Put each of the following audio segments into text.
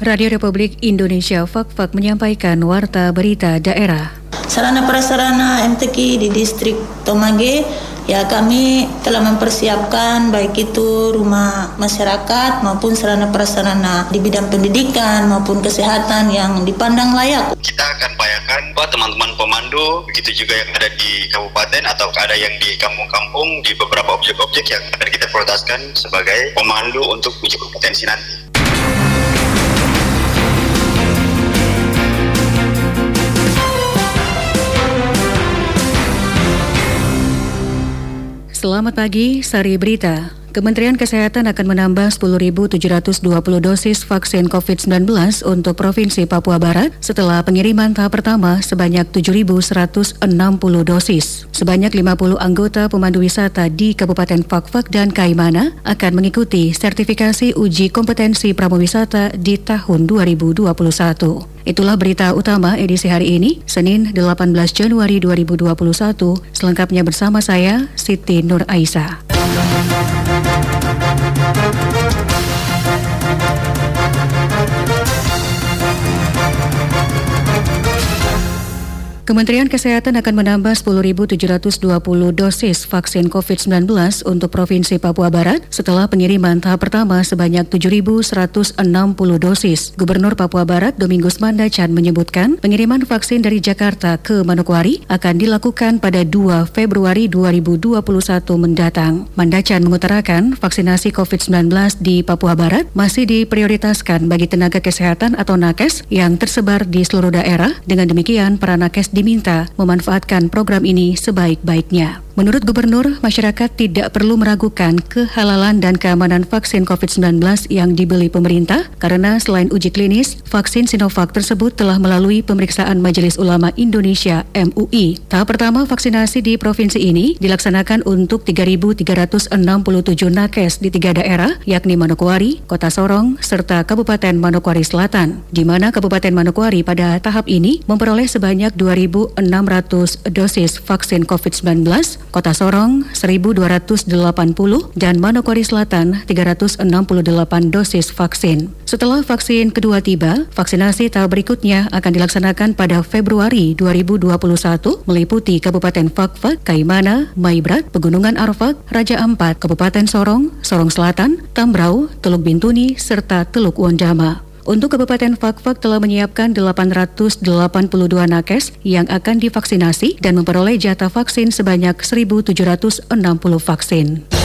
Radio Republik Indonesia Fak-Fak menyampaikan warta berita daerah. Sarana prasarana MTQ di distrik Tomage ya kami telah mempersiapkan baik itu rumah masyarakat maupun sarana prasarana di bidang pendidikan maupun kesehatan yang dipandang layak. Kita akan bayangkan bahwa teman-teman pemandu begitu juga yang ada di kabupaten atau ada yang di kampung-kampung di beberapa objek-objek yang akan kita prioritaskan sebagai pemandu untuk uji kompetensi nanti. Selamat pagi, Sari Berita. Kementerian Kesehatan akan menambah 10.720 dosis vaksin COVID-19 untuk Provinsi Papua Barat setelah pengiriman tahap pertama sebanyak 7.160 dosis. Sebanyak 50 anggota pemandu wisata di Kabupaten Fakfak dan Kaimana akan mengikuti sertifikasi uji kompetensi pramowisata di tahun 2021. Itulah berita utama edisi hari ini, Senin 18 Januari 2021. Selengkapnya bersama saya, Siti Nur Aisyah. Thank you. Kementerian Kesehatan akan menambah 10.720 dosis vaksin COVID-19 untuk Provinsi Papua Barat setelah pengiriman tahap pertama sebanyak 7.160 dosis. Gubernur Papua Barat Domingus Mandacan menyebutkan pengiriman vaksin dari Jakarta ke Manokwari akan dilakukan pada 2 Februari 2021 mendatang. Mandacan mengutarakan vaksinasi COVID-19 di Papua Barat masih diprioritaskan bagi tenaga kesehatan atau nakes yang tersebar di seluruh daerah. Dengan demikian, para nakes di diminta memanfaatkan program ini sebaik-baiknya. Menurut Gubernur, masyarakat tidak perlu meragukan kehalalan dan keamanan vaksin COVID-19 yang dibeli pemerintah karena selain uji klinis, vaksin Sinovac tersebut telah melalui pemeriksaan Majelis Ulama Indonesia MUI. Tahap pertama vaksinasi di provinsi ini dilaksanakan untuk 3.367 nakes di tiga daerah, yakni Manokwari, Kota Sorong, serta Kabupaten Manokwari Selatan, di mana Kabupaten Manokwari pada tahap ini memperoleh sebanyak 2.600 dosis vaksin COVID-19 Kota Sorong 1280 dan Manokwari Selatan 368 dosis vaksin. Setelah vaksin kedua tiba, vaksinasi tahap berikutnya akan dilaksanakan pada Februari 2021 meliputi Kabupaten Fakfak, Kaimana, Maibrat, Pegunungan Arfak, Raja Ampat, Kabupaten Sorong, Sorong Selatan, Tambrau, Teluk Bintuni, serta Teluk Wondama. Untuk Kabupaten Fakfak telah menyiapkan 882 nakes yang akan divaksinasi dan memperoleh jatah vaksin sebanyak 1.760 vaksin.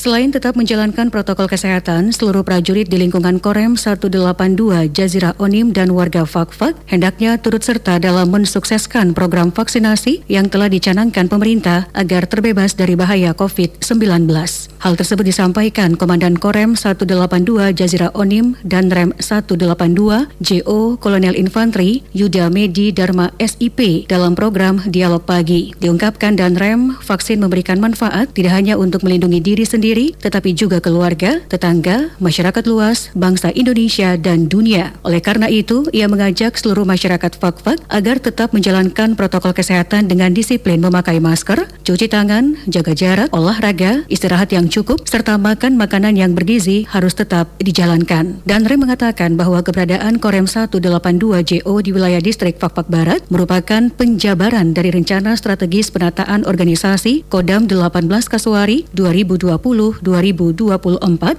Selain tetap menjalankan protokol kesehatan, seluruh prajurit di lingkungan Korem 182 Jazirah Onim dan warga Fakfak hendaknya turut serta dalam mensukseskan program vaksinasi yang telah dicanangkan pemerintah agar terbebas dari bahaya COVID-19. Hal tersebut disampaikan Komandan Korem 182 Jazirah Onim dan Rem 182 JO Kolonel Infanteri Yuda Medi Dharma SIP dalam program Dialog Pagi. Diungkapkan dan Rem, vaksin memberikan manfaat tidak hanya untuk melindungi diri sendiri sendiri, tetapi juga keluarga, tetangga, masyarakat luas, bangsa Indonesia, dan dunia. Oleh karena itu, ia mengajak seluruh masyarakat Fakfak agar tetap menjalankan protokol kesehatan dengan disiplin memakai masker, cuci tangan, jaga jarak, olahraga, istirahat yang cukup, serta makan makanan yang bergizi harus tetap dijalankan. Dan Rem mengatakan bahwa keberadaan Korem 182 JO di wilayah distrik Fakfak Barat merupakan penjabaran dari rencana strategis penataan organisasi Kodam 18 Kasuari 2020 2024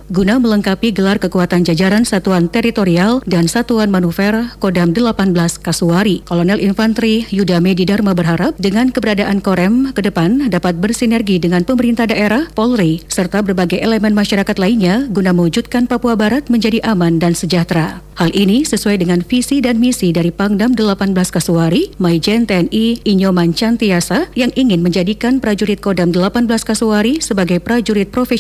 guna melengkapi gelar kekuatan jajaran Satuan Teritorial dan Satuan Manuver Kodam 18 Kasuari. Kolonel Infanteri Yuda Medi Dharma berharap dengan keberadaan Korem ke depan dapat bersinergi dengan pemerintah daerah, Polri, serta berbagai elemen masyarakat lainnya guna mewujudkan Papua Barat menjadi aman dan sejahtera. Hal ini sesuai dengan visi dan misi dari Pangdam 18 Kasuari, Maijen TNI Inyoman Cantiasa yang ingin menjadikan prajurit Kodam 18 Kasuari sebagai prajurit profesional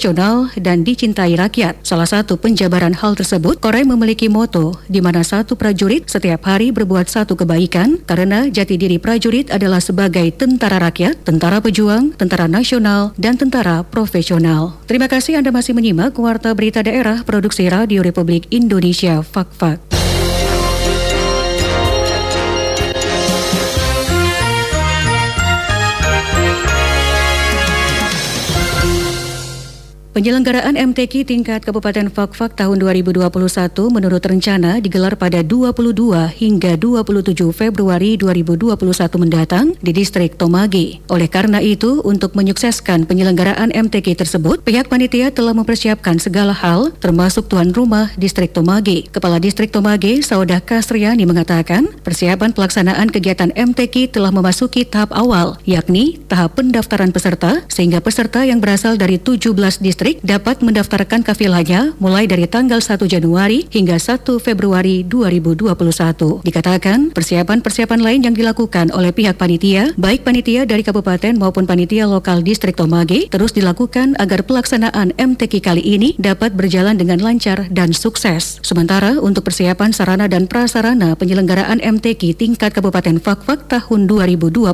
dan dicintai rakyat. Salah satu penjabaran hal tersebut, Korem memiliki moto di mana satu prajurit setiap hari berbuat satu kebaikan karena jati diri prajurit adalah sebagai tentara rakyat, tentara pejuang, tentara nasional, dan tentara profesional. Terima kasih Anda masih menyimak Warta Berita Daerah Produksi Radio Republik Indonesia Fakfa. Penyelenggaraan MTQ tingkat Kabupaten Fakfak tahun 2021 menurut rencana digelar pada 22 hingga 27 Februari 2021 mendatang di distrik Tomage. Oleh karena itu, untuk menyukseskan penyelenggaraan MTQ tersebut, pihak panitia telah mempersiapkan segala hal termasuk tuan rumah distrik Tomage. Kepala distrik Tomage, Saudah Kasriani mengatakan, persiapan pelaksanaan kegiatan MTQ telah memasuki tahap awal, yakni tahap pendaftaran peserta, sehingga peserta yang berasal dari 17 distrik listrik dapat mendaftarkan kafilahnya mulai dari tanggal 1 Januari hingga 1 Februari 2021. Dikatakan, persiapan-persiapan lain yang dilakukan oleh pihak panitia, baik panitia dari kabupaten maupun panitia lokal distrik Tomage, terus dilakukan agar pelaksanaan MTQ kali ini dapat berjalan dengan lancar dan sukses. Sementara untuk persiapan sarana dan prasarana penyelenggaraan MTQ tingkat Kabupaten Fakfak tahun 2021,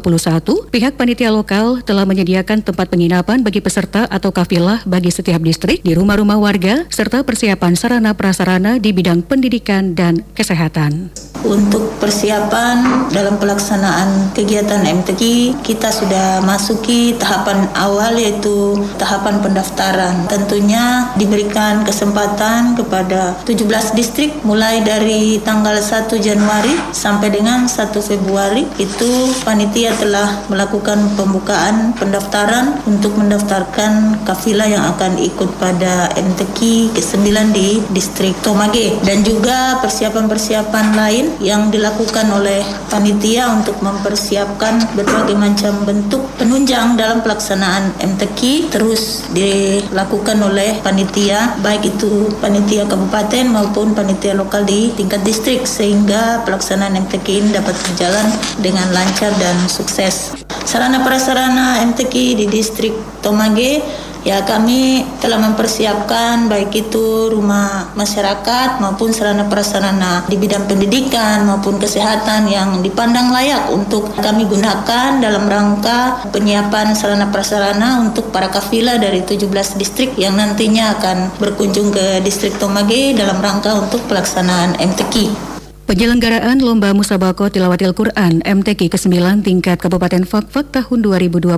pihak panitia lokal telah menyediakan tempat penginapan bagi peserta atau kafilah bagi setiap distrik di rumah-rumah warga serta persiapan sarana prasarana di bidang pendidikan dan kesehatan. Untuk persiapan dalam pelaksanaan kegiatan MTQ, kita sudah masuki tahapan awal yaitu tahapan pendaftaran. Tentunya diberikan kesempatan kepada 17 distrik mulai dari tanggal 1 Januari sampai dengan 1 Februari itu panitia telah melakukan pembukaan pendaftaran untuk mendaftarkan kafilah yang akan ikut pada MTQ ke-9 di distrik Tomage dan juga persiapan-persiapan lain yang dilakukan oleh panitia untuk mempersiapkan berbagai macam bentuk penunjang dalam pelaksanaan MTQ terus dilakukan oleh panitia baik itu panitia kabupaten maupun panitia lokal di tingkat distrik sehingga pelaksanaan MTQ ini dapat berjalan dengan lancar dan sukses. Sarana prasarana MTQ di distrik Tomage Ya kami telah mempersiapkan baik itu rumah masyarakat maupun sarana prasarana di bidang pendidikan maupun kesehatan yang dipandang layak untuk kami gunakan dalam rangka penyiapan sarana prasarana untuk para kafilah dari 17 distrik yang nantinya akan berkunjung ke distrik Tomage dalam rangka untuk pelaksanaan MTQ. Penyelenggaraan Lomba Musabako Tilawatil Quran MTQ ke-9 tingkat Kabupaten Fakfak tahun 2021,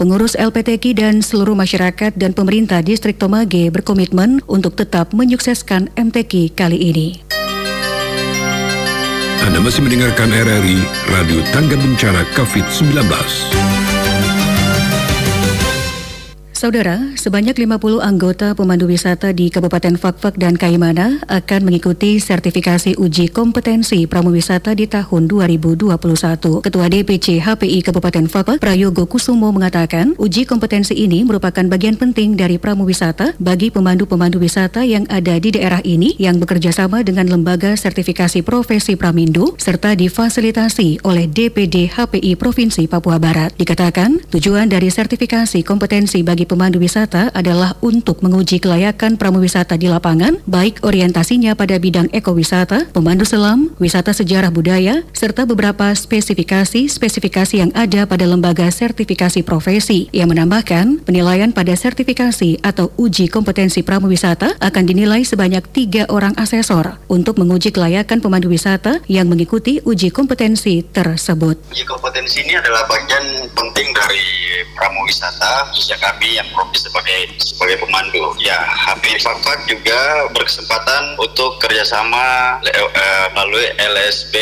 pengurus LPTQ dan seluruh masyarakat dan pemerintah distrik Tomage berkomitmen untuk tetap menyukseskan MTQ kali ini. Anda masih mendengarkan RRI Radio Tangga Bencana COVID-19. Saudara, sebanyak 50 anggota pemandu wisata di Kabupaten Fakfak dan Kaimana akan mengikuti sertifikasi uji kompetensi pramuwisata di tahun 2021. Ketua DPC HPI Kabupaten Fakfak, Prayogo Kusumo mengatakan, uji kompetensi ini merupakan bagian penting dari pramuwisata bagi pemandu-pemandu wisata yang ada di daerah ini yang bekerja sama dengan lembaga sertifikasi profesi Pramindo serta difasilitasi oleh DPD HPI Provinsi Papua Barat. Dikatakan, tujuan dari sertifikasi kompetensi bagi pemandu wisata adalah untuk menguji kelayakan pramuwisata di lapangan, baik orientasinya pada bidang ekowisata, pemandu selam, wisata sejarah budaya, serta beberapa spesifikasi-spesifikasi yang ada pada lembaga sertifikasi profesi. Yang menambahkan, penilaian pada sertifikasi atau uji kompetensi pramuwisata akan dinilai sebanyak tiga orang asesor untuk menguji kelayakan pemandu wisata yang mengikuti uji kompetensi tersebut. Uji kompetensi ini adalah bagian penting dari pramuwisata, khususnya kami yang profesi sebagai sebagai pemandu. Ya, HP Fakfak juga berkesempatan untuk kerjasama uh, melalui LSB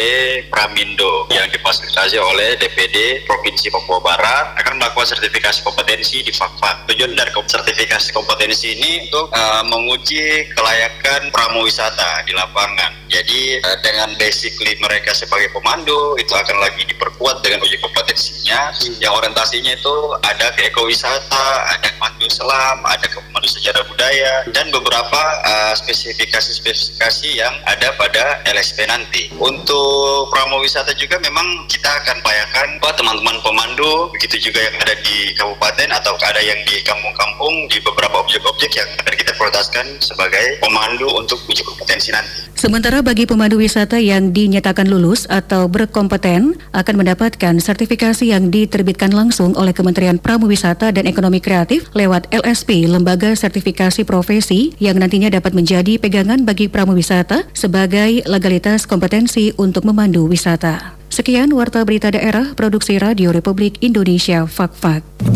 Pramindo yang difasilitasi oleh DPD Provinsi Papua Barat akan melakukan sertifikasi kompetensi di Fakfak. Tujuan dari sertifikasi kompetensi ini untuk uh, menguji kelayakan pramuwisata di lapangan. Jadi uh, dengan basically mereka sebagai pemandu itu akan lagi diperkuat dengan uji kompetensinya hmm. yang orientasinya itu ada ke ekowisata, ada pemandu selam, ada pemandu sejarah budaya, dan beberapa uh, spesifikasi-spesifikasi yang ada pada LSP nanti. Untuk promo wisata juga memang kita akan payakan buat teman-teman pemandu, begitu juga yang ada di kabupaten atau ada yang di kampung-kampung di beberapa objek-objek yang akan kita prioritaskan sebagai pemandu untuk uji kompetensi nanti. Sementara bagi pemandu wisata yang dinyatakan lulus atau berkompeten akan mendapatkan sertifikasi yang diterbitkan langsung oleh Kementerian Pramuwisata dan Ekonomi Kreatif lewat LSP, Lembaga Sertifikasi Profesi yang nantinya dapat menjadi pegangan bagi pramuwisata sebagai legalitas kompetensi untuk memandu wisata. Sekian Warta Berita Daerah Produksi Radio Republik Indonesia Fak-Fak.